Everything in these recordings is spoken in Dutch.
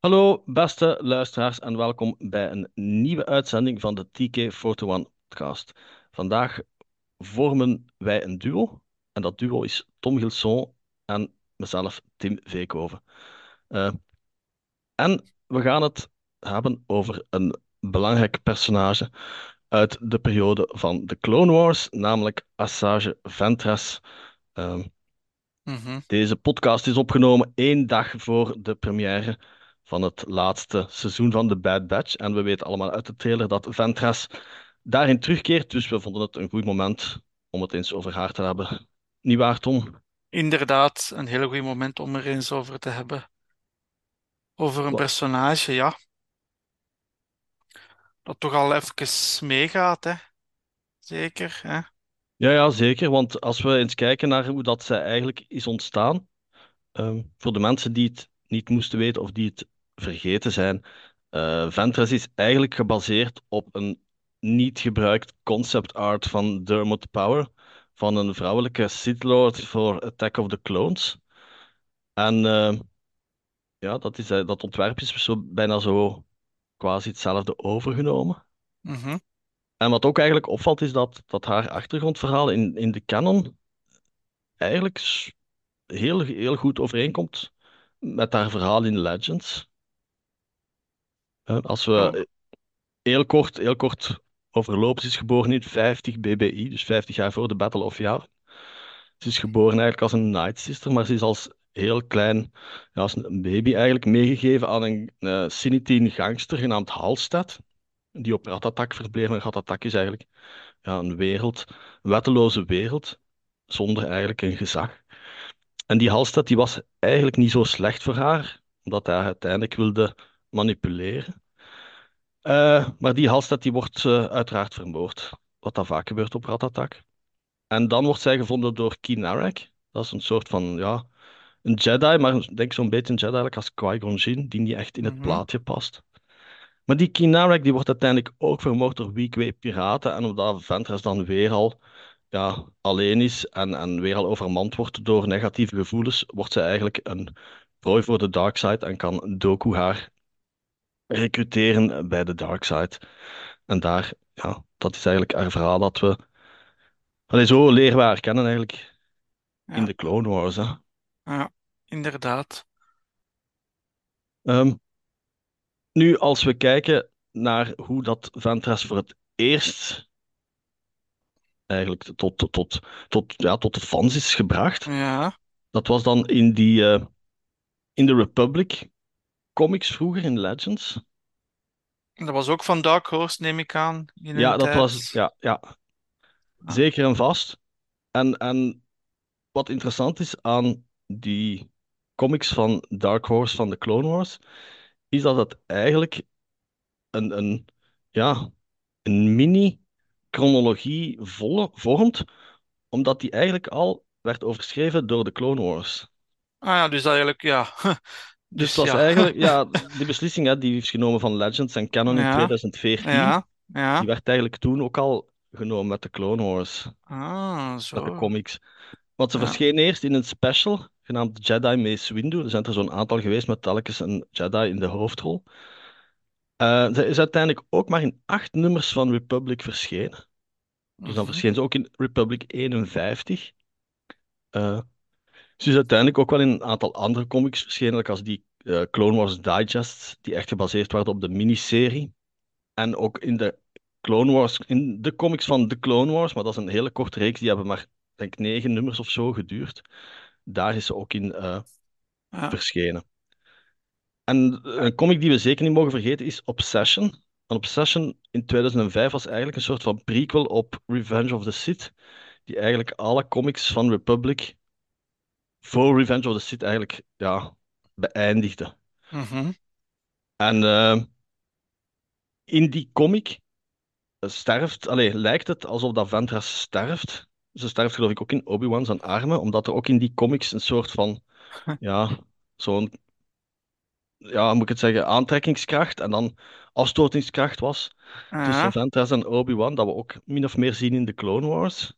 Hallo, beste luisteraars, en welkom bij een nieuwe uitzending van de TK41 podcast. Vandaag vormen wij een duo, en dat duo is Tom Gilson en mezelf, Tim Veekhoven. Eh, en we gaan het hebben over een belangrijk personage uit de periode van de Clone Wars, namelijk Asajj Ventress. Uh, Mhm. deze podcast is opgenomen één dag voor de première van het laatste seizoen van The Bad Batch. En we weten allemaal uit de trailer dat Ventress daarin terugkeert. Dus we vonden het een goed moment om het eens over haar te hebben. Niet waar, Tom? Inderdaad, een heel goed moment om er eens over te hebben. Over een personage, ja, dat toch al even meegaat, hè? Zeker, hè? Ja, ja, zeker. Want als we eens kijken naar hoe dat zij eigenlijk is ontstaan, ehm, voor de mensen die het niet moesten weten of die het vergeten zijn, eh Ventress is eigenlijk gebaseerd op een niet gebruikt concept art van Dermot Power, van een vrouwelijke Sith Lord voor Attack of the Clones. En eh, ja, dat is, eh, dat ontwerp is zo, bijna zo quasi hetzelfde overgenomen. Mhm. En wat ook eigenlijk opvalt, is dat, dat haar achtergrondverhaal in, in de canon eigenlijk heel, heel goed overeenkomt met haar verhaal in Legends. Als we heel kort, heel kort overlopen, ze is geboren in 50 BBI, dus 50 jaar voor de Battle of Yavin. Ze is geboren eigenlijk als een Night Sister, maar ze is als heel klein, ja, als een baby eigenlijk meegegeven aan een uh, gangster genaamd Halstead, die op Ratatak verbleef. En Ratatak is eigenlijk ja, een wereld, een wetteloze wereld, zonder eigenlijk een gezag. En die Halstead die was eigenlijk niet zo slecht voor haar, omdat hij uiteindelijk wilde manipuleren. Eh, maar die Halstead die wordt eh, uiteraard vermoord, wat dat vaak gebeurt op Ratatak. En dan wordt zij gevonden door Kinarek. Dat is een soort van, ja, een Jedi, maar denk zo'n beetje een Jedi eigenlijk als Qui-Gon Jinn, die niet echt in het Mhm. plaatje past. Maar die Kinarek die wordt uiteindelijk ook vermoord door Weequay piraten. En omdat Ventress dan weer al ja, alleen is en, en weer al overmand wordt door negatieve gevoelens, wordt zij eigenlijk een prooi voor de dark side en kan Doku haar recruteren bij de dark side. En daar, ja, dat is eigenlijk haar verhaal dat we... Allee, zo leren we haar kennen eigenlijk in de Clone Wars. Hè. ja, inderdaad. Ehm, nu, als we kijken naar hoe dat Ventress voor het eerst eigenlijk tot, tot, tot, tot, ja, tot de fans is gebracht, Ja, dat was dan in die eh, in de Republic comics vroeger in Legends. dat was ook van Dark Horse, neem ik aan, in Ja, dat was ja, ja, Ja. zeker en vast. En, en wat interessant is aan die comics van Dark Horse van de Clone Wars, is dat het eigenlijk een, een, ja, een mini-chronologie vormt, omdat die eigenlijk al werd overschreven door de Clone Wars. Ah ja, dus eigenlijk, ja. Dus het was ja. eigenlijk, ja, die beslissing hè, die is genomen van Legends en Canon in Ja, 2014, ja, die ja. werd eigenlijk toen ook al genomen met de Clone Wars, Ah, met de zo. comics. Want ze verscheen eerst in een special genaamd Jedi Mace Windu. Er zijn er zo'n aantal geweest met telkens een Jedi in de hoofdrol. Eh, ze is uiteindelijk ook maar in acht nummers van Republic verschenen. Dus dan Mhm. verscheen ze ook in Republic 51. Eh, ze is uiteindelijk ook wel in een aantal andere comics verschenen, als die eh, Clone Wars Digest, die echt gebaseerd waren op de miniserie. En ook in de Clone Wars, in de comics van de Clone Wars, maar dat is een hele korte reeks, die hebben maar, denk negen nummers of zo geduurd. Daar is ze ook in eh, Ja. verschenen. En een comic die we zeker niet mogen vergeten is Obsession. En Obsession in 2005 was eigenlijk een soort van prequel op Revenge of the Sith, die eigenlijk alle comics van Republic voor Revenge of the Sith eigenlijk ja, beëindigde. Mhm. En eh, in die comic sterft, allee, lijkt het alsof dat Ventress sterft. Ze sterft geloof ik ook in Obi-Wan zijn armen, omdat er ook in die comics een soort van, ja, zo'n, ja, moet ik het zeggen, aantrekkingskracht en dan afstotingskracht was tussen Ja, Ventress en Obi-Wan, dat we ook min of meer zien in de Clone Wars.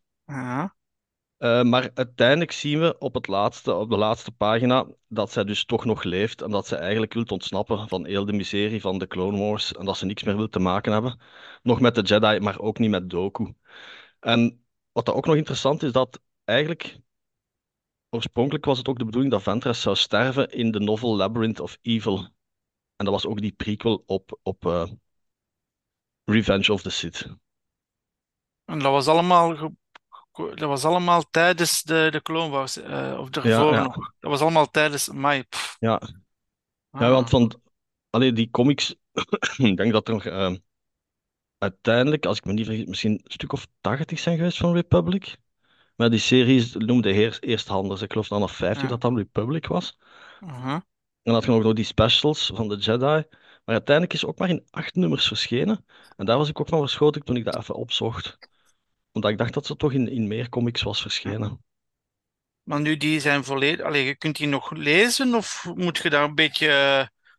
Eh, maar uiteindelijk zien we op het laatste, op de laatste pagina dat zij dus toch nog leeft en dat ze eigenlijk wil ontsnappen van heel de miserie van de Clone Wars en dat ze niks meer wil te maken hebben. Nog met de Jedi, maar ook niet met Doku. En wat dat ook nog interessant is, dat eigenlijk oorspronkelijk was het ook de bedoeling dat Ventress zou sterven in de novel Labyrinth of Evil. En dat was ook die prequel op, op eh, Revenge of the Sith. En dat was allemaal, dat was allemaal tijdens de, de Clone Wars, eh, of daarvoor Ja, ja, nog. Dat was allemaal tijdens mei. ja. Ja, Ah, want van, allee, die comics, ik denk dat er nog eh, uiteindelijk, als ik me niet vergis, misschien een stuk of 80 zijn geweest van Republic. Maar die series noemde heer- eersthanders. Ik geloof dan nog 50 ja. dat dan Republic was. En dan had je nog die specials van de Jedi. Maar uiteindelijk is ook maar in acht nummers verschenen. En daar was ik ook van verschoten toen ik dat even opzocht. Omdat ik dacht dat ze toch in, in meer comics was verschenen. Maar nu die zijn volledig. Allee, je kunt die nog lezen of moet je daar een beetje.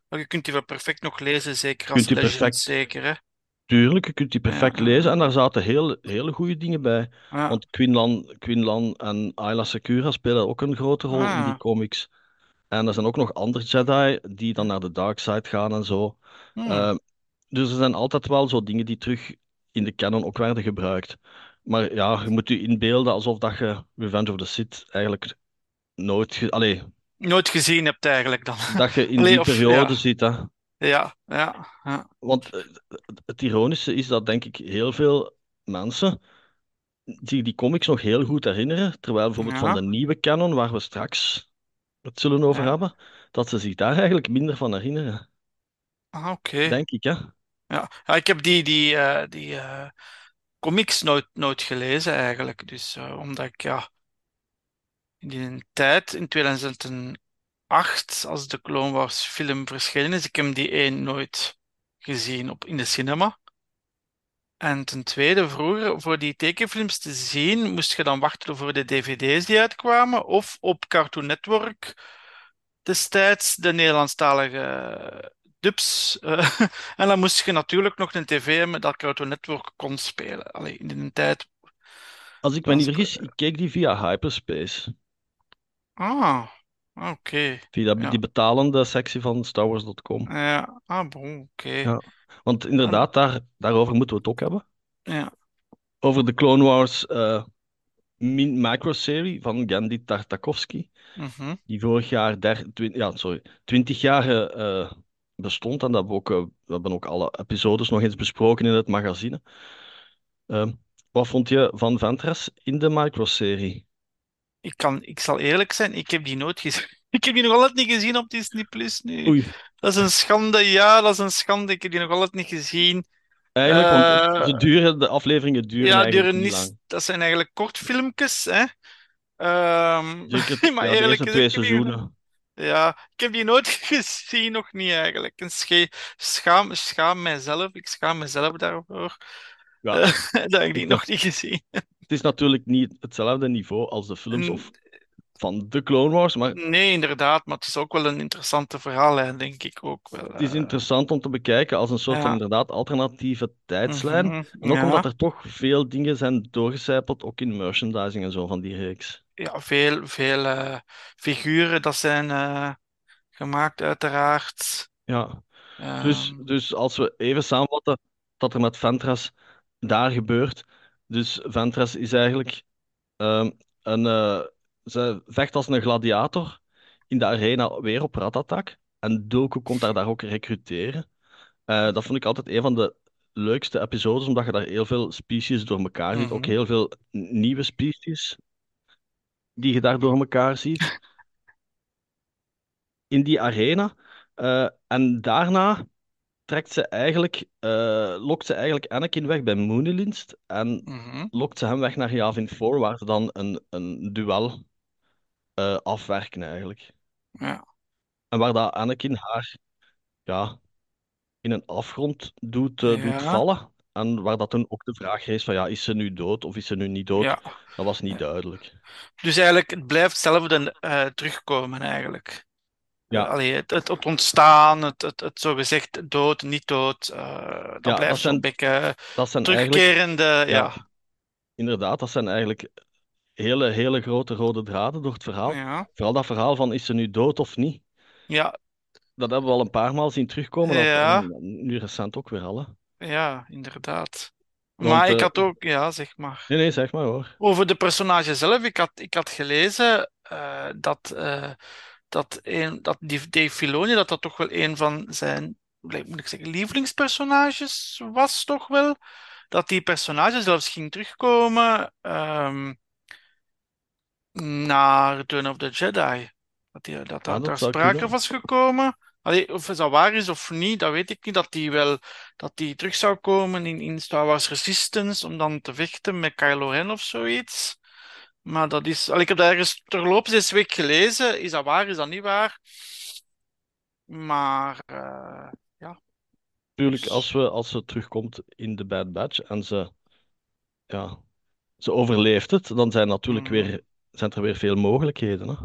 eh, je kunt die wel perfect nog lezen, zeker als Legends, perfect, zeker hè? tuurlijk, je kunt die perfect ja, lezen. En daar zaten heel, hele goede dingen bij. Ja, Want Quinlan, Quinlan en Ayla Secura spelen ook een grote rol in die ah, comics. En er zijn ook nog andere Jedi die dan naar de dark side gaan en zo. hmm. Eh, dus er zijn altijd wel zo dingen die terug in de canon ook werden gebruikt. Maar ja, je moet je inbeelden alsof dat je Revenge of the Sith eigenlijk nooit... ge- Allee, Nooit gezien hebt eigenlijk dan. dat je in Allee, die of periode ja, zit, hè. ja, ja, ja. Want eh, het ironische is dat, denk ik, heel veel mensen zich die comics nog heel goed herinneren, terwijl bijvoorbeeld van de nieuwe canon, waar we straks het zullen over hebben, dat ze zich daar eigenlijk minder van herinneren. Ah, oké. Denk ik, hè. Ja. Ja, ik heb die, die, eh, die eh, comics nooit, nooit gelezen eigenlijk. Dus eh, omdat ik ja, in die tijd, in 2008, als de Clone Wars film verschenen is, ik heb die één nooit gezien op, in de cinema. En ten tweede, vroeger, voor die tekenfilms te zien, moest je dan wachten voor de dvd's die uitkwamen, of op Cartoon Network destijds de Nederlandstalige dubs. eh, en dan moest je natuurlijk nog een tv hebben dat Cartoon Network kon spelen. Allee, in een tijd Als ik me niet vergis, ik keek die via Hyperspace. Ah, oké. Via die Ja, betalende sectie van StarWars.com. ja. Ah, bon, oké. Ja. Want inderdaad, daar, daarover moeten we het ook hebben. Ja. Over de Clone Wars min- microserie van Gandhi Tartakovsky. mhm. Die vorig jaar der, ja, sorry, 20 jaar eh, bestond. En dat hebben we, ook, eh, we hebben ook alle episodes nog eens besproken in het magazine. Ehm, wat vond je van Ventress in de microserie? Ik kan, ik zal eerlijk zijn, ik heb die nooit gezien. Ik heb die nog altijd niet gezien op Disney Plus nu. Oei, Dat is een schande, ja, dat is een schande. Ik heb die nog altijd niet gezien. eigenlijk, want ze Eh, duren, de afleveringen duren ja, eigenlijk duren niet lang. dat zijn eigenlijk kortfilmpjes, hè. Ehm, Zeker maar ja, de eerlijk gezegd, twee seizoenen. Ja, ik heb die nooit gezien, nog niet eigenlijk. En sche- schaam, schaam mijzelf, ik schaam mezelf daarvoor, Ja, dat ik die ik, nog niet gezien heb. het is natuurlijk niet hetzelfde niveau als de films of van de Clone Wars, maar Nee, inderdaad, maar het is ook wel een interessante verhaallijn, denk ik ook wel. het is eh. interessant om te bekijken als een soort van inderdaad alternatieve tijdslijn. mhm, En ook omdat er toch veel dingen zijn doorgecijpeld, ook in merchandising en zo van die reeks. Ja, veel, veel eh, figuren dat zijn eh, gemaakt, uiteraard. Ja, dus, Ehm, dus als we even samenvatten wat er met Ventress daar gebeurt. Dus Ventress is eigenlijk ehm, een, eh, ze vecht als een gladiator in de arena weer op Ratatak. En Doku komt daar, daar ook recruteren. Dat vond ik altijd een van de leukste episodes, omdat je daar heel veel species door elkaar ziet. Ook mhm, heel veel nieuwe species die je daar door elkaar ziet in die arena. Eh, en daarna trekt ze eigenlijk, eh, lokt ze eigenlijk Anakin weg bij Mooneylinst en mhm, lokt ze hem weg naar Yavin 4, waar ze dan een, een duel eh, afwerken eigenlijk. ja, En waar dat Anakin haar ja, in een afgrond doet, doet vallen. En waar dat toen ook de vraag is van ja, is ze nu dood of is ze nu niet dood? ja. Dat was niet duidelijk. Dus eigenlijk, het blijft hetzelfde eh, terugkomen, eigenlijk. Ja, Allee, het, het, het ontstaan, het, het, het zogezegd dood, niet dood, eh, dat ja blijft zijn, beetje dat zijn eigenlijk, terugkerende, ja, ja. inderdaad, dat zijn eigenlijk hele, hele grote rode draden door het verhaal. Ja, Vooral dat verhaal van is ze nu dood of niet. ja, Dat hebben we al een paar maal zien terugkomen. Dat, nu recent ook weer al. Hè. Ja, inderdaad. Want, Maar ik eh, had ook, ja, zeg maar. nee, nee, zeg maar hoor. Over de personage zelf, ik had, ik had gelezen eh, dat, eh, dat, een, dat die Dave Filoni dat dat toch wel een van zijn, moet ik zeggen, lievelingspersonages was, toch wel. Dat die personage zelfs ging terugkomen ehm, naar Return of the Jedi. Dat, die, dat, Ja, dat daar sprake was gekomen. Allee, of dat waar is of niet, dat weet ik niet. Dat die wel dat die terug zou komen in, in Star Wars Resistance om dan te vechten met Kylo Ren of zoiets. Maar dat is... allee, ik heb dat ergens terloops deze week gelezen. Is dat waar, is dat niet waar? Maar eh, ja, Tuurlijk, dus- als, we, als ze terugkomt in de Bad Batch en ze, ja, ze overleeft het, dan zijn natuurlijk Mhm. weer, zijn er weer veel mogelijkheden. Hè?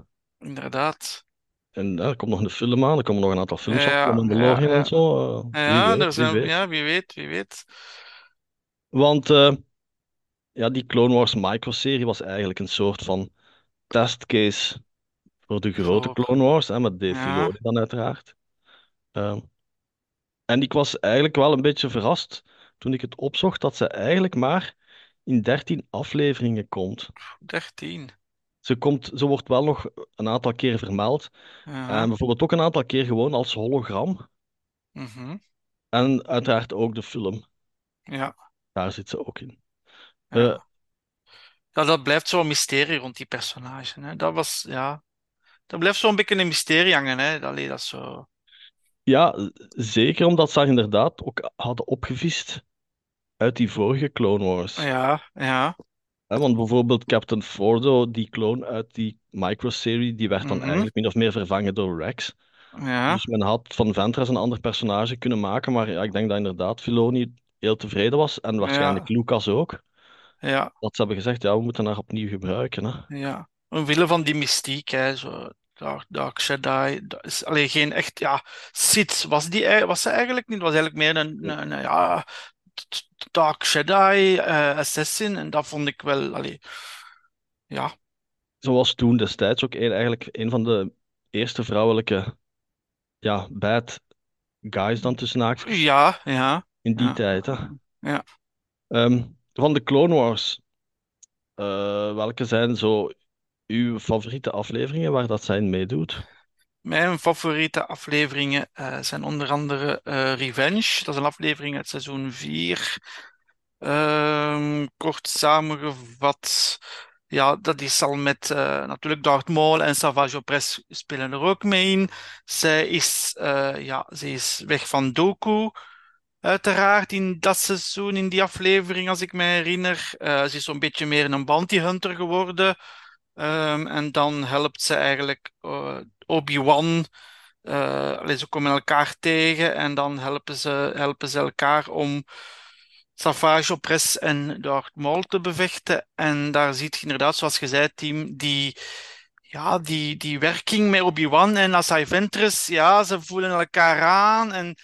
inderdaad. En ja, er komt nog een film aan, er komen nog een aantal films Ja, van Mandalorian ja, ja. en zo. wie Ja, weet, er wie zijn, weet. ja, wie weet, wie weet. Want eh, ja, die Clone Wars microserie was eigenlijk een soort van testcase voor de grote Clone Wars, hè, met Dave Ja. Filoni dan uiteraard. Ehm, en ik was eigenlijk wel een beetje verrast toen ik het opzocht dat ze eigenlijk maar in 13 afleveringen komt. 13. Ze komt, ze wordt wel nog een aantal keer vermeld. Ja. En bijvoorbeeld ook een aantal keer gewoon als hologram. Mhm. En uiteraard ook de film. Ja. Daar zit ze ook in. Ja. Eh, Ja, dat blijft zo'n mysterie rond die personage. Hè. Dat was, ja. Dat blijft zo'n beetje een mysterie hangen, hè. Allee, dat zo. Ja, zeker omdat ze haar inderdaad ook hadden opgevist uit die vorige Clone Wars. Ja, ja. Hè, want bijvoorbeeld Captain Fordo, die clone uit die microserie, die werd dan Mhm. eigenlijk min of meer vervangen door Rex. Ja. Dus men had van Ventress een ander personage kunnen maken, maar ja, ik denk dat inderdaad Filoni heel tevreden was en waarschijnlijk Lucas ook. Ja. Dat ze hebben gezegd, ja, we moeten haar opnieuw gebruiken. Hè. Ja. Omwille van die mystiek, hè. Zo. Dark, Dark Jedi. Dat is alleen geen echt, ja. Sith was, die, was ze eigenlijk niet. Het was eigenlijk meer een, een, een, ja. Dark Jedi eh, assassin. En dat vond ik wel, allee. Ja. Zoals toen destijds ook een, eigenlijk een van de eerste vrouwelijke ja, bad guys dan tussen haakjes Ja, ja. in die Ja. tijd. Hè. Ja. Ehm, van de Clone Wars, eh, welke zijn zo uw favoriete afleveringen waar dat zij in meedoet? Mijn favoriete afleveringen eh, zijn onder andere eh, Revenge. Dat is een aflevering uit seizoen 4. Ehm, kort samengevat, ja, dat is al met eh, natuurlijk Darth Maul en Savage Opress spelen er ook mee in. Zij is, ja, ze is weg van Doku, uiteraard, in dat seizoen, in die aflevering, als ik me herinner. Ze is zo'n beetje meer een bounty hunter geworden. Ehm, en dan helpt ze eigenlijk eh, Obi-Wan. eh, ze komen elkaar tegen en dan helpen ze, helpen ze elkaar om Savage Opress en Darth Maul te bevechten. En daar ziet je inderdaad, zoals je zei, team, die, ja, die, die werking met Obi-Wan en Asai Ventress. Ja, ze voelen elkaar aan. En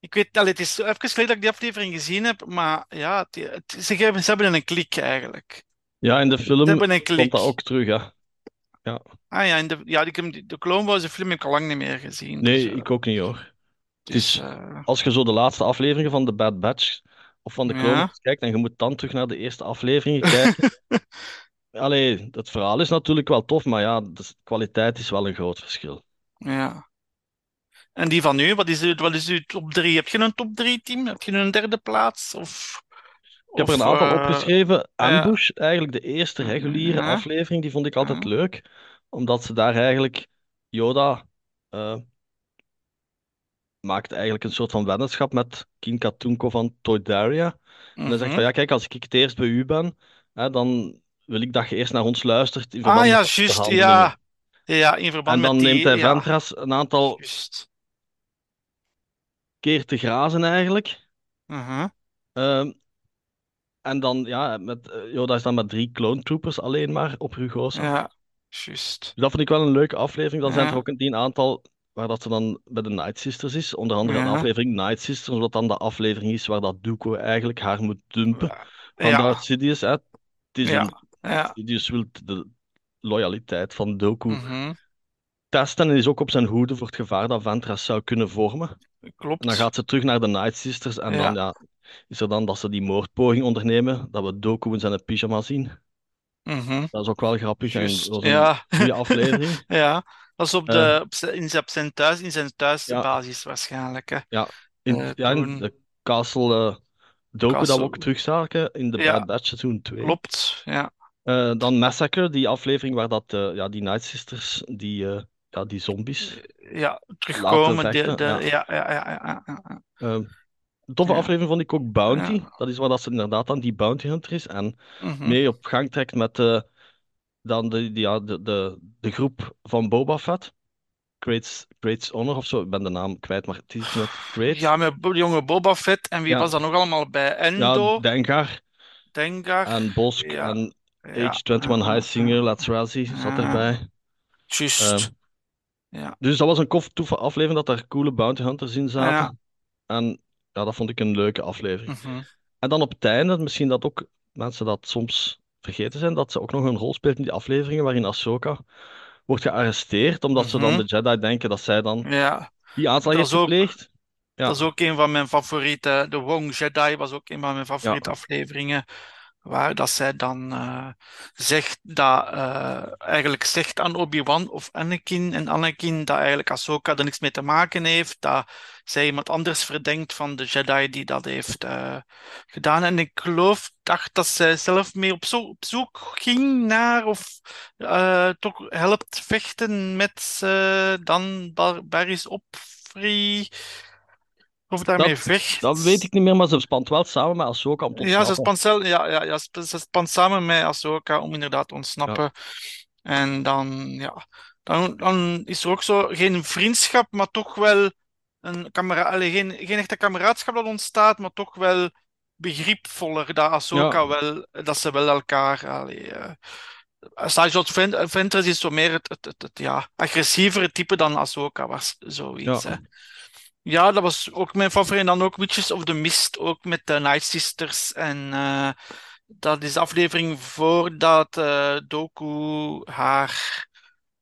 ik weet, allee, het is even geleden dat ik die aflevering gezien heb, maar ja, het, het- ze, ze hebben een klik eigenlijk. Ja, in de film een komt dat ook terug. Hè. Ah ja, in de, ja die, de Clone Wars de film heb ik al lang niet meer gezien. Nee, dus, eh, ik ook niet hoor. dus, is- eh, Als je zo de laatste afleveringen van The Bad Batch of van de Clone Ja. Kijkt en je moet dan terug naar de eerste afleveringen kijken. Allee, het verhaal is natuurlijk wel tof, maar ja, de kwaliteit is wel een groot verschil. ja. En die van u, wat is, wat is uw top 3? Heb je een top 3 team? Heb je een derde plaats? Of, Ik heb er een aantal eh, opgeschreven. Ambush, eigenlijk de eerste reguliere Ja. aflevering, die vond ik altijd leuk. Omdat ze daar eigenlijk Yoda eh, maakt eigenlijk een soort van weddenschap met King Katunko van Toydaria. En hij zegt mhm. van ja, kijk, als ik het eerst bij u ben, hè, dan wil ik dat je eerst naar ons luistert in Ah ja, met juist, ja. Ja, in verband En dan met die... neemt hij ja, Ventress een aantal keer te grazen eigenlijk. Mhm. Ehm, en dan, ja, met, eh, Yoda is dan met drie clone troopers alleen maar op Rugosa. Ja, juist. Dus dat vond ik wel een leuke aflevering. Dan zijn er ook een, een aantal waar dat ze dan bij de Night Sisters is. Onder andere een Ja. aflevering Night Sisters, omdat dan de aflevering is waar dat Dooku eigenlijk haar moet dumpen van Ja, Darth Sidious. Hè. Het is Ja. een. Sidious wil de loyaliteit van Doku mhm, testen en is ook op zijn hoede voor het gevaar dat Ventress zou kunnen vormen. En dan Klopt. gaat ze terug naar de Night Sisters en dan Ja. Is er dan dat ze die moordpoging ondernemen, dat we Doku in zijn pyjama zien. mhm, Dat is ook wel grappig en dat een goede aflevering. Ja. Dat is op Eh, de, op zijn, in zijn op zijn thuis, in zijn ja, thuisbasis waarschijnlijk. Hè. ja, in, Eh, ja, in de Castle eh, Doku dat we ook Castle. terugzagen in de Bad Ja, Batch seizoen 2. klopt. Ja. Eh, dan Massacre, die aflevering waar dat, eh, ja, die Night Sisters, die, eh, ja, die zombies Ja, terugkomen. De, de, Ja. ja, ja, ja, toffe Ja. aflevering vond ik ook Bounty. Ja. Dat is waar dat ze inderdaad dan die Bounty Hunter is en Mhm. mee op gang trekt met eh, dan de, ja, de, de, de groep van Boba Fett. Great, Great Honor of zo, ik ben de naam kwijt, maar het is met Great. Ja, met jonge Boba Fett. En wie Ja. was dan nog allemaal bij? Ja, Endo, Dengar Dengar. en Bosk Ja, en ja, H21 ja, High Singer, ja. Let's Razzie zat Ja. erbij. Juist. Ehm, Ja. Dus dat was een toffe aflevering dat daar coole bounty hunters in zaten. Ja. En ja, dat vond ik een leuke aflevering. Mhm. En dan op het einde, misschien dat ook mensen dat soms vergeten zijn, dat ze ook nog een rol speelt in die afleveringen waarin Ahsoka wordt gearresteerd, omdat ze dan Mhm. de Jedi denken dat zij dan Ja. die aanslag heeft gepleegd. Ja, Dat is ook een van mijn favoriete. De Wong Jedi was ook een van mijn favoriete afleveringen. Waar dat zij dan eh, zegt dat eh, eigenlijk zegt aan Obi-Wan of Anakin en Anakin dat eigenlijk Ahsoka er niks mee te maken heeft. Dat zij iemand anders verdenkt van de Jedi die dat heeft eh, gedaan. En ik geloof, dacht dat zij zelf mee op, zo op zoek ging naar of eh, toch helpt vechten met eh, dan Bar Barry's Opfree. Of daarmee Dat- vecht. dat weet ik niet meer, maar ze spant wel samen met Ahsoka om te Ja, ze spant, zelf, ja, ja, ja, ze ze spant samen met Ahsoka om inderdaad te ontsnappen. En dan, ja, dan, dan is er ook zo geen vriendschap, maar toch wel een kamera, allee, geen, geen echte kameraadschap dat ontstaat, maar toch wel begripvoller dat Ahsoka Ja. wel, dat ze wel elkaar, allee, Sergeant Ven- Ventress is zo meer het, het, het, het, ja, agressievere type dan Ahsoka was, zoiets, Ja. hè. Ja, dat was ook mijn favoriet. En dan ook Witches of the Mist, ook met de Night Sisters. En eh, dat is de aflevering voordat eh, Doku haar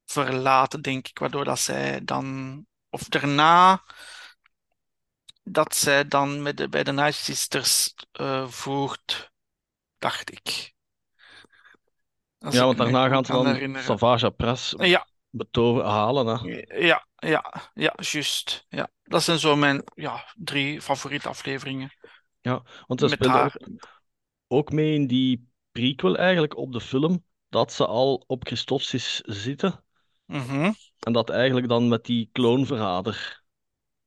verlaat, denk ik. Waardoor dat zij dan, of daarna, dat zij dan met de, bij de Night Sisters eh voert, dacht ik. Als Ja, ik want daarna gaan ze dan herinneren. Savage Press Ja, halen. Hè. ja, ja, ja, juist. Ja. Dat zijn zo mijn ja, drie favoriete afleveringen. Ja, want ze speelden haar. ook, ook mee in die prequel eigenlijk op de film, dat ze al op Christophsis zitten. Mhm. En dat eigenlijk dan met die kloonverrader,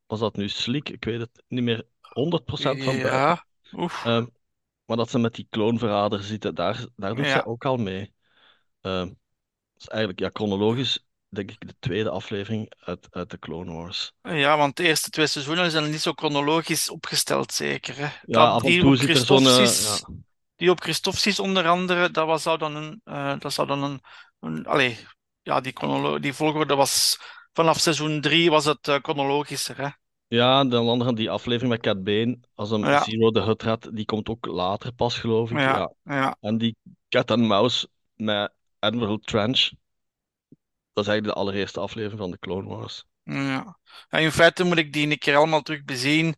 was dat nu slick? Ik weet het niet meer 100% van. Ja, oef. Ehm, maar dat ze met die kloonverrader zitten, daar, daar doet Ja. zij ook al mee. Ehm, dat is eigenlijk, ja, chronologisch, denk ik, de tweede aflevering uit, uit de Clone Wars. Ja, want de eerste twee seizoenen zijn niet zo chronologisch opgesteld, zeker. Hè? Ja, Dat af en die toe op zit er zo'n... Christophsis, ja. die op Christophsis onder andere, dat was, zou dan een, eh, dat zou dan een, een allee, ja, die, die volgorde was vanaf seizoen drie was het eh, chronologischer, hè? Ja, en dan andere, die aflevering met Cat Bane, als een Ja. Zero de Hutt had, die komt ook later pas, geloof ik. Ja, Ja. ja, En die Cat and Mouse met Admiral Trench, dat is eigenlijk de allereerste aflevering van de Clone Wars. ja. Ja, in feite moet ik die een keer allemaal terug bezien.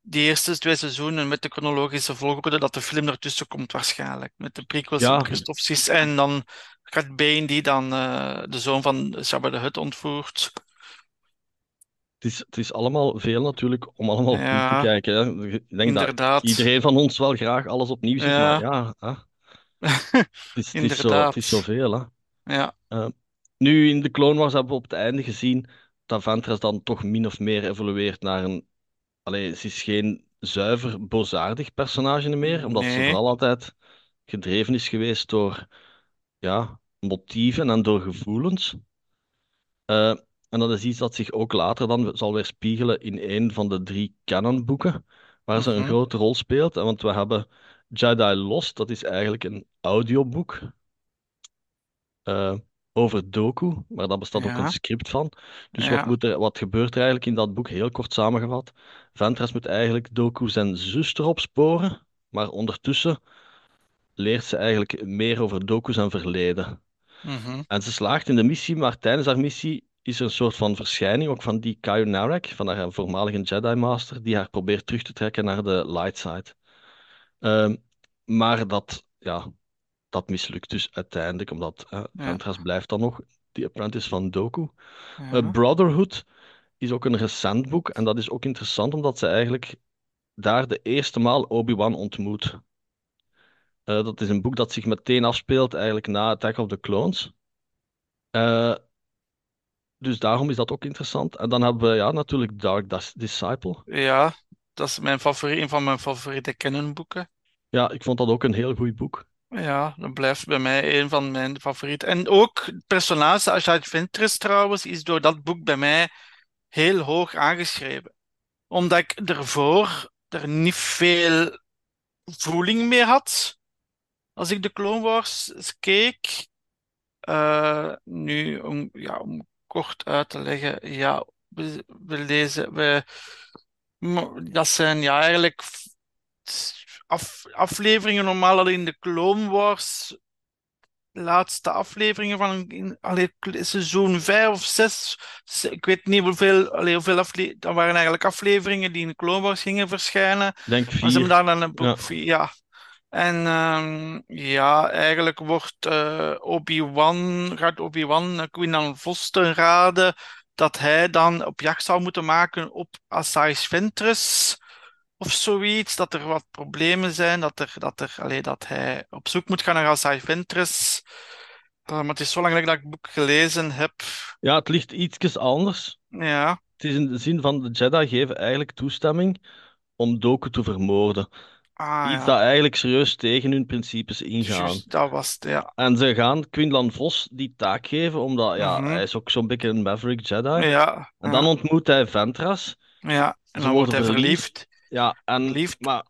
Die eerste twee seizoenen met de chronologische volgorde, dat de film ertussen komt waarschijnlijk. Met de prequels Ja. Christophsis en dan Cat Bane die dan eh, de zoon van Jabba de Hutt ontvoert. Het is, het is allemaal veel natuurlijk om allemaal opnieuw Ja. te kijken. Hè. Ik denk dat iedereen van ons wel graag alles opnieuw ziet, Ja. maar ja, hè. Het, is, het, is zo, Inderdaad. het is zoveel. Hè. Ja, Nu, in de Clone Wars hebben we op het einde gezien dat Ventress dan toch min of meer evolueert naar een... Allee, ze is geen zuiver boosaardig personage meer, omdat ze vooral altijd gedreven is geweest door ja, motieven en door gevoelens. Eh, en dat is iets dat zich ook later dan zal weer spiegelen in een van de drie canonboeken, waar ze een Mhm. grote rol speelt. En Want we hebben Jedi Lost, dat is eigenlijk een audioboek eh, over Doku, maar daar bestaat ook een script van. Dus Ja. wat, moet er, wat gebeurt er eigenlijk in dat boek? Heel kort samengevat. Ventress moet eigenlijk Doku zijn zuster opsporen, maar ondertussen leert ze eigenlijk meer over Doku zijn verleden. Mhm. En ze slaagt in de missie, maar tijdens haar missie is er een soort van verschijning, ook van die Kaio Narek, van haar voormalige Jedi Master, die haar probeert terug te trekken naar de light side. Ehm, maar dat, ja, dat mislukt dus uiteindelijk, omdat uh, Ventress blijft dan nog die apprentice van Doku. Ja. Uh, Brotherhood is ook een recent boek en dat is ook interessant omdat ze eigenlijk daar de eerste maal Obi-Wan ontmoet. Uh, dat is een boek dat zich meteen afspeelt eigenlijk na Attack of the Clones. Uh, dus daarom is dat ook interessant. En dan hebben we ja, natuurlijk Dark Disciple. Ja, dat is mijn favoriet, een van mijn favoriete Canon-boeken. Ja, ik vond dat ook een heel goed boek. Ja, dat blijft bij mij een van mijn favorieten. En ook het personage Ashad Ventress trouwens is door dat boek bij mij heel hoog aangeschreven. Omdat ik ervoor er niet veel voeling mee had. Als ik de Clone Wars keek. Uh, nu, om, ja, om kort uit te leggen. Ja, we, we lezen... We, dat zijn ja, eigenlijk af, afleveringen normaal al in de Clone Wars. Laatste afleveringen van allee, seizoen 5 of 6. Ik weet niet hoeveel, allee, hoeveel afleveringen. Dat waren eigenlijk afleveringen die in de Clone Wars gingen verschijnen. Denk vier. Maar ze hebben daar dan een boek Ja. ja. En um, ja, eigenlijk wordt uh, Obi-Wan, gaat Obi-Wan Quinlan Vos ten raden dat hij dan op jacht zou moeten maken op Asajj Ventress of zoiets, dat er wat problemen zijn, dat, er, dat, er, allee, dat hij op zoek moet gaan naar Asajj Ventress. Uh, maar het is zo lang dat ik dat boek gelezen heb. Ja, het ligt ietsjes anders. Ja. Het is in de zin van de Jedi geven eigenlijk toestemming om Doku te vermoorden. Ah, Iets ja. dat eigenlijk serieus tegen hun principes ingaan. Dat was het, ja. En ze gaan Quinlan Vos die taak geven, omdat ja, Mhm. hij is ook zo'n beetje een Maverick Jedi. Ja, En dan ontmoet hij Ventras. ja. En Ze dan wordt hij verliefd. Ja, en, Verliefd. maar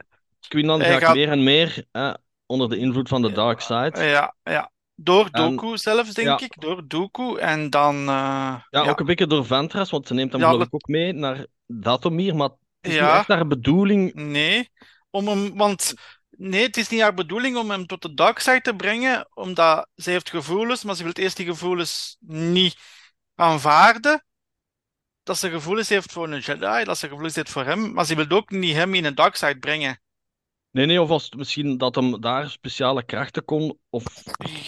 Quinlan gaat gaat- meer en meer hè, onder de invloed van de dark side. Ja, ja. Door En- Doku zelfs, denk ik. Door Doku. En dan... eh, Ja, ook een beetje door Ventras, want ze neemt hem dat- ook mee naar Datomir, maar het is niet echt haar bedoeling. Nee, om hem, want nee, het is niet haar bedoeling om hem tot de dark side te brengen, omdat ze heeft gevoelens, maar ze wil eerst die gevoelens niet aanvaarden. Dat ze gevoelens heeft voor een Jedi, dat ze gevoelens heeft voor hem, maar ze wil ook niet hem in een dark side brengen. Nee, nee, of was het misschien dat hem daar speciale krachten kon, of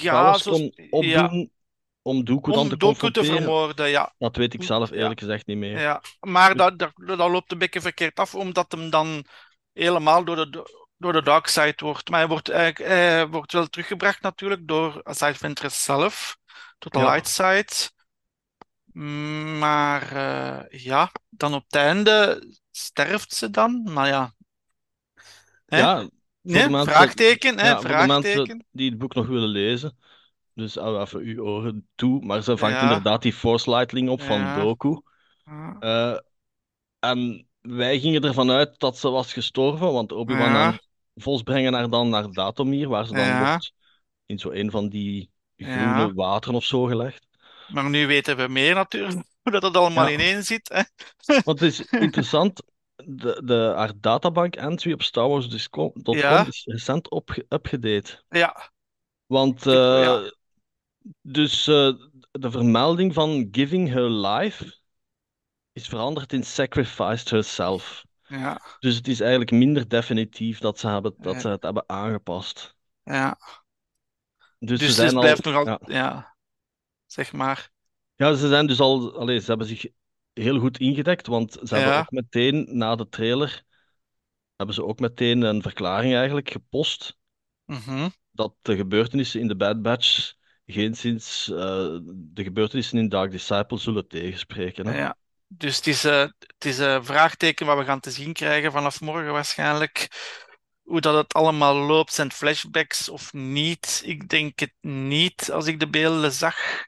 Ja, zo, kon opdoen om Dooku dan te confronteren. vermoorden, ja. Dat weet ik zelf Ja. eerlijk gezegd niet meer. Ja, maar dat, dat, dat loopt een beetje verkeerd af, omdat hem dan helemaal door de, door de dark side wordt. Maar hij wordt, eigenlijk- hij wordt wel teruggebracht natuurlijk door Asajj Ventress zelf, tot de Ja. light side. Maar eh, ja, dan op het einde sterft ze dan. Maar ja, hè? Ja, nee, mensen- vraagteken, hè, ja, mensen vraagteken. die het boek nog willen lezen. Dus hou even uw oren toe. Maar ze vangt Ja. inderdaad die Force Lightning op van Ja. Doku. Ja, Eh, en wij gingen ervan uit dat ze was gestorven, want Obi-Wan Ja. Vos brengen haar dan naar Datomir, waar ze dan Ja. wordt in zo een van die groene Ja. wateren of zo gelegd. Maar nu weten we meer natuurlijk, hoe dat het allemaal ineen zit. Hè? Want het is interessant, de, de, haar databank entry op StarWars.com Ja. is recent opge- upgedate. Ja, Want eh, dus eh, de vermelding van giving her life is veranderd in sacrificed herself. ja, Dus het is eigenlijk minder definitief dat ze, hebben, dat Ja. ze het hebben aangepast. ja. Dus, ze Dus zijn het al, blijft nog ja. altijd, ja. zeg maar. Ja, ze zijn dus al, allee, ze hebben zich heel goed ingedekt, want ze hebben ook meteen na de trailer, hebben ze ook meteen een verklaring eigenlijk gepost Mhm. dat de gebeurtenissen in de Bad Batch geen sinds eh, de gebeurtenissen in Dark Disciple zullen tegenspreken. Hè? Ja. Dus het is, eh, het is een vraagteken wat we gaan te zien krijgen vanaf morgen waarschijnlijk. Hoe dat het allemaal loopt, zijn flashbacks of niet? Ik denk het niet. Als ik de beelden zag,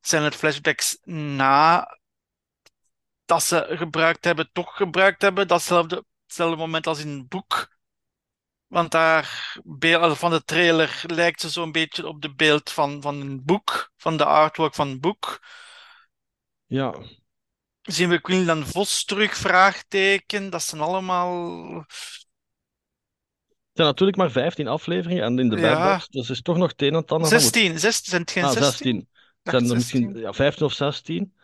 zijn het flashbacks na dat ze gebruikt hebben, toch gebruikt hebben. Datzelfde, hetzelfde moment als in het boek. Want daar, beeld van de trailer, lijkt ze zo'n beetje op de beeld van, van een boek, van de artwork van het boek. Ja, Zien we Quinlan Vos terug? Vraagteken. Dat zijn allemaal. zijn natuurlijk maar 15 afleveringen en in de Ja, Batch, dus is toch nog het een en het ander van moet... 16. Zes, zijn het geen Ah, 16? 16. Ik zijn er misschien 16. ja, 15 of 16.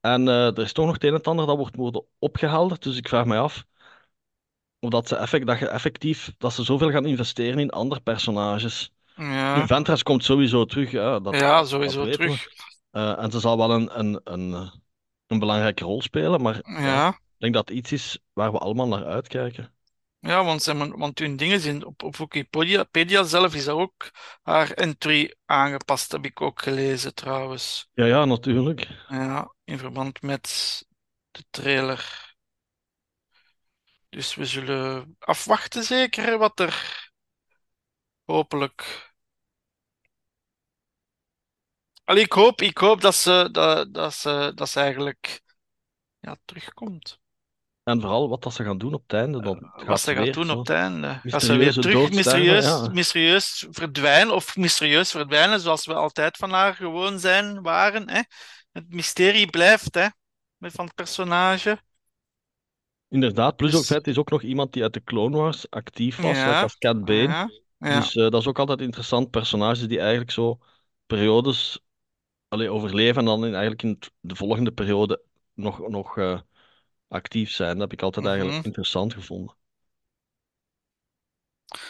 En eh, er is toch nog het een en het ander dat wordt worden opgehelderd. Dus ik vraag mij af of dat, ze effect, dat je effectief dat ze zoveel gaan investeren in andere personages. Ja, Ventress komt sowieso terug, ja, dat, ja, sowieso terug. Eh, en ze zal wel een, een, een, eh, een belangrijke rol spelen, maar ja, ik denk dat het iets is waar we allemaal naar uitkijken. ja want, hebben- want hun dingen zijn op, op Wikipedia Pedia zelf is dat ook haar entry aangepast, heb ik ook gelezen trouwens. Ja, ja, natuurlijk. Ja, in verband met de trailer. Dus we zullen afwachten zeker wat er hopelijk. Allee, ik hoop, ik hoop dat ze, dat, dat ze, dat ze eigenlijk ja, terugkomt. En vooral wat dat ze gaan doen op het einde. Dan Wat gaat ze weer doen zo op het einde. Gaat ze weer terug mysterieus, ja. mysterieus verdwijnen of mysterieus verdwijnen zoals we altijd van haar gewoon zijn, waren. Hè? Het mysterie blijft hè, met van het personage. Inderdaad, plus ook Dus vet is ook nog iemand die uit de Clone Wars actief was, ja, als Cat Bane. ja. Dus eh, dat is ook altijd interessant. Personages die eigenlijk zo periodes allee, overleven en dan in, eigenlijk in de volgende periode nog, nog eh, actief zijn. Dat heb ik altijd eigenlijk Mhm. interessant gevonden.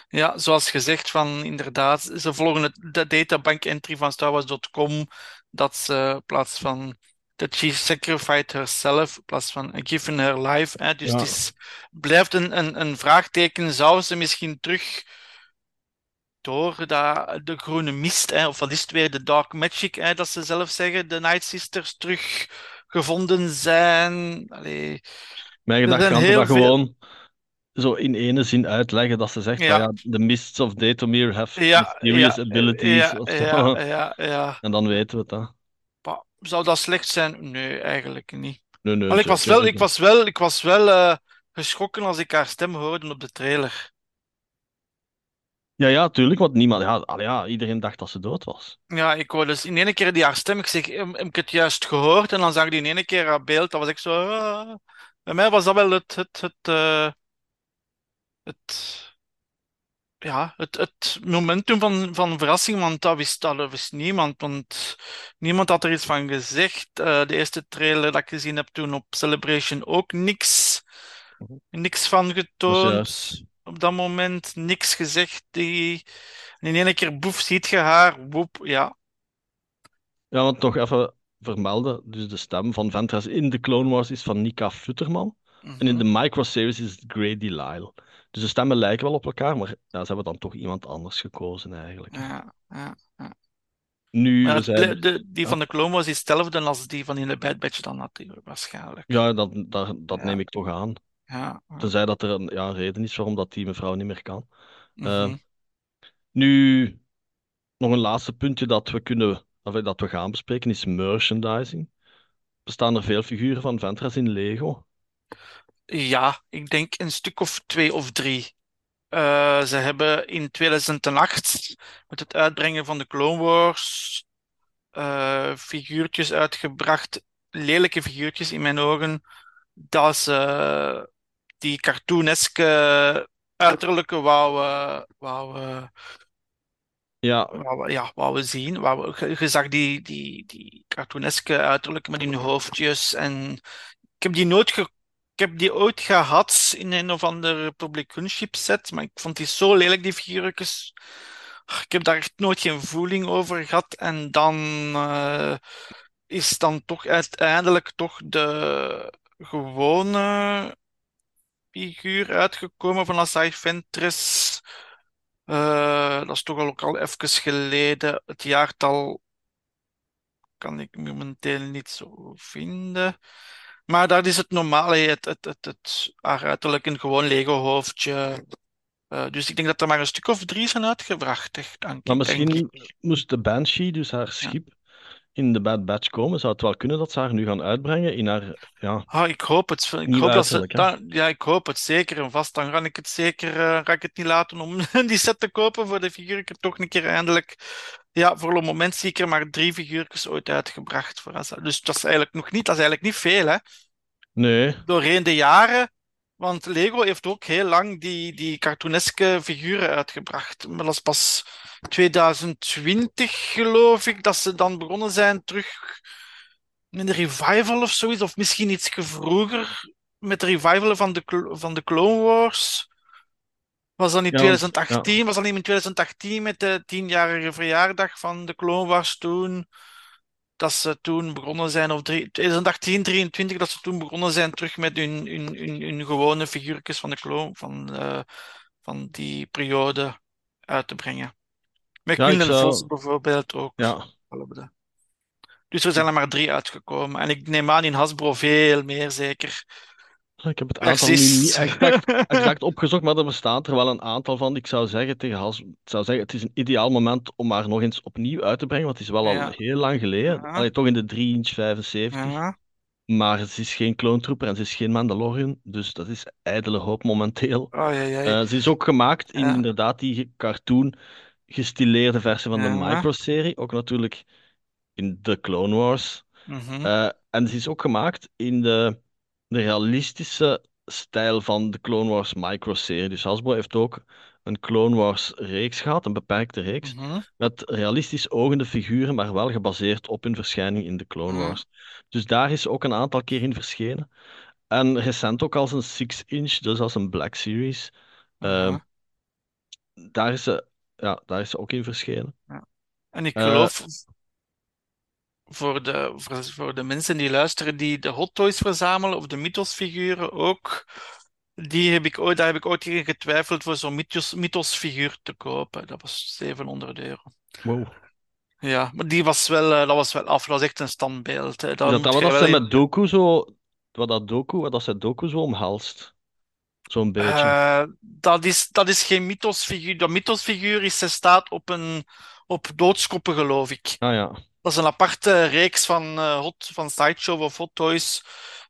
Ja, zoals gezegd, van inderdaad, ze volgen het, de databank entry van StarWars.com, dat ze in plaats van that she sacrificed herself, in plaats van given her life. Hè, dus het is, blijft een, een, een vraagteken. Zou ze misschien terug door dat, de groene mist, hè, of wat is het weer, de dark magic, hè, dat ze zelf zeggen, de Night Sisters teruggevonden zijn? Allee, mijn gedachte heel dat veel. gewoon zo in ene zin uitleggen. Dat ze zegt Ja, ja, the mists of Datomir have ja, mysterious ja, abilities ja, of zo. En dan weten we het. Hè. Pa- Zou dat slecht zijn? Nee, eigenlijk niet. Nee, nee, Maar ik was wel, ik was wel, ik was wel eh, geschrokken als ik haar stem hoorde op de trailer. Ja, ja, tuurlijk, want niemand, ja, allee, ja, iedereen dacht dat ze dood was. Ja, ik hoorde dus in ene keer die haar stem. Ik zeg, heb ik het juist gehoord? En dan zag ik die in ene keer haar beeld. Dat was ik zo. ah. Bij mij was dat wel het, het, het, eh, het, ja, het, het momentum van, van verrassing, want dat wist, dat wist niemand. Want niemand had er iets van gezegd. Eh, de eerste trailer dat ik gezien heb toen op Celebration ook niks. Niks van getoond. Op dat moment niks gezegd. Die... En in één keer, boef, ziet je haar. Woep, ja. Ja, want nog even vermelden, dus de stem van Ventress in de Clone Wars is van Nika Futterman. En in Mhm. de microseries is het Grady Lyle. Dus de stemmen lijken wel op elkaar, maar ja, ze hebben dan toch iemand anders gekozen eigenlijk. Ja, ja, ja. Nu, Maar zijn... de, die Ja, van de Clone Wars is hetzelfde als die van in de Bad Batch dan natuurlijk, waarschijnlijk. ja dat, dat, dat neem ik toch aan. Ja. Tenzij dat er een ja, reden is waarom dat die mevrouw niet meer kan. Eh, Mhm. nu, nog een laatste puntje dat we kunnen, of dat we gaan bespreken, is merchandising. Bestaan er veel figuren van Ventress in Lego? Ja, ik denk een stuk of twee of drie. Eh, ze hebben in 2008 met het uitbrengen van de Clone Wars eh, figuurtjes uitgebracht, lelijke figuurtjes in mijn ogen, dat ze die cartooneske uiterlijke wouden, wouden, Ja, wouden, ja, wouden zien. Wouden, je, zag die, die, die cartooneske uiterlijke met hun hoofdjes en ik heb die nooit ge ik heb die ooit gehad in een of andere Public Gunship set, maar ik vond die zo lelijk, die figuurtjes. Ik heb daar echt nooit geen voeling over gehad. En dan eh, is dan toch uiteindelijk toch de gewone figuur uitgekomen van Asai Ventress. Eh, dat is toch al ook al even geleden. Het jaartal kan ik momenteel niet zo vinden. Maar dat is het normale, het, het, het, het, haar uiterlijk een gewoon Lego hoofdje. Eh, dus ik denk dat er maar een stuk of drie zijn uitgebracht, echt, maar misschien moest de Banshee, dus haar Ja. In de Bad Batch komen. Zou het wel kunnen dat ze haar nu gaan uitbrengen in haar ja, Ah, ik hoop het. Ik hoop dat ze, dan, ja, ik hoop het zeker en vast. Dan ga ik het zeker eh, ga ik het niet laten om die set te kopen voor de figuurtjes. Toch een keer eindelijk. Ja, voor het moment zie ik er maar drie figuurtjes ooit uitgebracht. Voor Asa. Dus dat is eigenlijk nog niet, dat is eigenlijk niet veel. Hè. Nee, Doorheen de jaren Want Lego heeft ook heel lang die, die cartooneske figuren uitgebracht. Maar dat is pas 2020, geloof ik, dat ze dan begonnen zijn terug met de revival of zoiets. Of misschien iets vroeger met de revival van de, van de Clone Wars. Was dat in Ja, want- 2018? Was dat niet in 2018 met de tienjarige verjaardag van de Clone Wars toen? Dat ze toen begonnen zijn, of drie- 2018, 23, dat ze toen begonnen zijn terug met hun, hun, hun, hun gewone figuurtjes van de clone, van, eh, van die periode uit te brengen. Met Ja, zou- bijvoorbeeld ook. Ja, Dus er zijn er maar drie uitgekomen. En ik neem aan in Hasbro veel meer, zeker. ik heb het aantal nu niet exact, exact opgezocht, maar er bestaat er wel een aantal van. Ik zou zeggen tegen Has, ik zou zeggen, het is een ideaal moment om maar nog eens opnieuw uit te brengen, want het is wel al Ja. heel lang geleden. Ja. Allee, toch in de 3 inch 75. Ja, Maar het is geen Clone Trooper en ze is geen Mandalorian, dus dat is ijdele hoop momenteel. oh, ja, ja. Ze is ook gemaakt in inderdaad die cartoon gestileerde versie van de Ja. Micro-serie, ook natuurlijk in de Clone Wars. Eh, en ze is ook gemaakt in de, de realistische stijl van de Clone Wars Micro-serie. Dus Hasbro heeft ook een Clone Wars reeks gehad, een beperkte reeks, Mhm. met realistisch ogende figuren, maar wel gebaseerd op hun verschijning in de Clone Mhm. Wars. Dus daar is ze ook een aantal keer in verschenen. En recent ook als een 6-inch, dus als een Black Series. Ehm, daar is ze, ja, daar is ze ook in verschenen. En ik Eh, geloof voor de, voor, voor de mensen die luisteren die de Hot Toys verzamelen of de Mythos-figuren ook, die heb ik ooit, daar heb ik ooit tegen getwijfeld voor zo'n Mythos, Mythos-figuur te kopen. Dat was 700 euro. Wow. Ja, maar die was wel, eh, dat was wel af. Dat was echt een standbeeld. Hè. Dat moet dat wat dat ze in- met Doku zo, wat dat Doku, wat dat ze Doku zo omhelst? Zo'n beetje. Eh, dat is, dat is geen mythosfiguur. Dat mythosfiguur is, ze staat op een op doodskoppen, geloof ik. Ah ja. Dat is een aparte reeks van, eh, hot, van Sideshow of Hot Toys,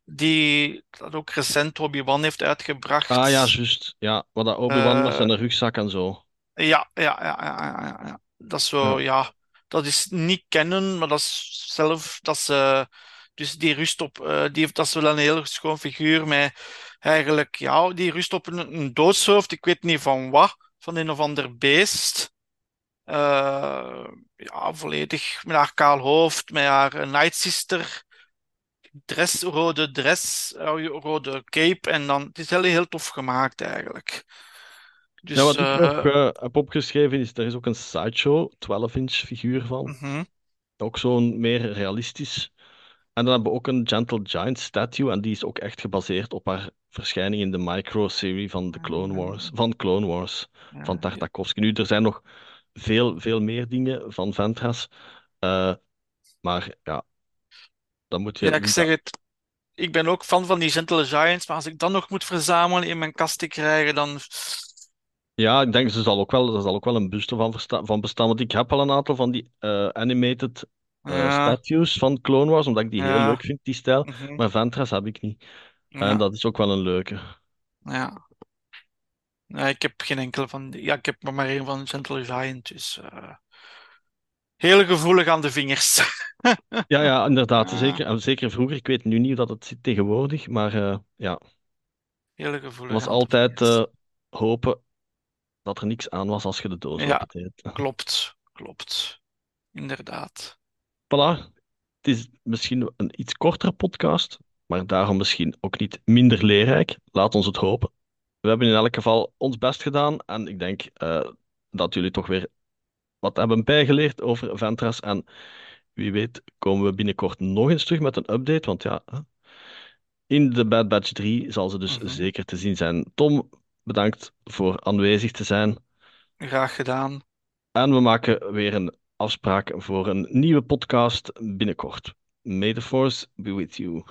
die dat ook recent Obi-Wan heeft uitgebracht. Ah ja, juist. Ja, wat dat Obi-Wan met Eh, zijn rugzak en zo. Ja, ja, ja, ja, ja. Dat is zo, ja. Dat is niet kennen, maar dat is zelf, dat ze, dus die rust op, die heeft, dat is wel een heel schoon figuur, met eigenlijk, ja, die rust op een, een doodshoofd, ik weet niet van wat, van een of ander beest. Eh, ja, volledig met haar kaal hoofd, met haar Night Sister dress, rode dress, eh, rode cape, en dan, het is heel, heel tof gemaakt eigenlijk. Dus, ja, wat ik eh, eh, heb opgeschreven is, er is ook een Sideshow 12-inch figuur van. mhm. Ook zo'n meer realistisch. En dan hebben we ook een Gentle Giant statue. En die is ook echt gebaseerd op haar verschijning in de micro-serie van de Clone Wars. Van Clone Wars, Ja, van Tartakovsky. Nu, er zijn nog veel, veel meer dingen van Ventras. Eh, maar ja, dan moet je... Ja, ik zeg het. Ik ben ook fan van die Gentle Giants, maar als ik dan nog moet verzamelen in mijn kast te krijgen, dan. Ja, ik denk, ze zal ook wel, er zal ook wel een buste van, van bestaan. Want ik heb al een aantal van die eh, animated eh, Ja. statues van Clone Wars, omdat ik die heel leuk vind, die stijl. Mhm. Maar Ventras heb ik niet. Ja, En dat is ook wel een leuke. ja. Nee, ik heb geen enkele van die. Ja, ik heb maar één van Gentle Giant, dus. eh, heel gevoelig aan de vingers. Ja, ja, inderdaad. Ja. Zeker, zeker vroeger. Ik weet nu niet hoe dat het zit tegenwoordig. Maar eh, ja, Heel het gevoelig was aan de altijd eh, hopen dat er niks aan was als je de doos Ja. opendeed. Klopt, klopt. Inderdaad. Voilà. Het is misschien een iets kortere podcast, maar daarom misschien ook niet minder leerrijk. Laat ons het hopen. We hebben in elk geval ons best gedaan en ik denk eh, dat jullie toch weer wat hebben bijgeleerd over Ventras. En wie weet komen we binnenkort nog eens terug met een update, want ja, in de Bad Batch 3 zal ze dus Mhm. zeker te zien zijn. Tom, bedankt voor aanwezig te zijn. Graag gedaan. En we maken weer een afspraak voor een nieuwe podcast binnenkort. May the Force be with you.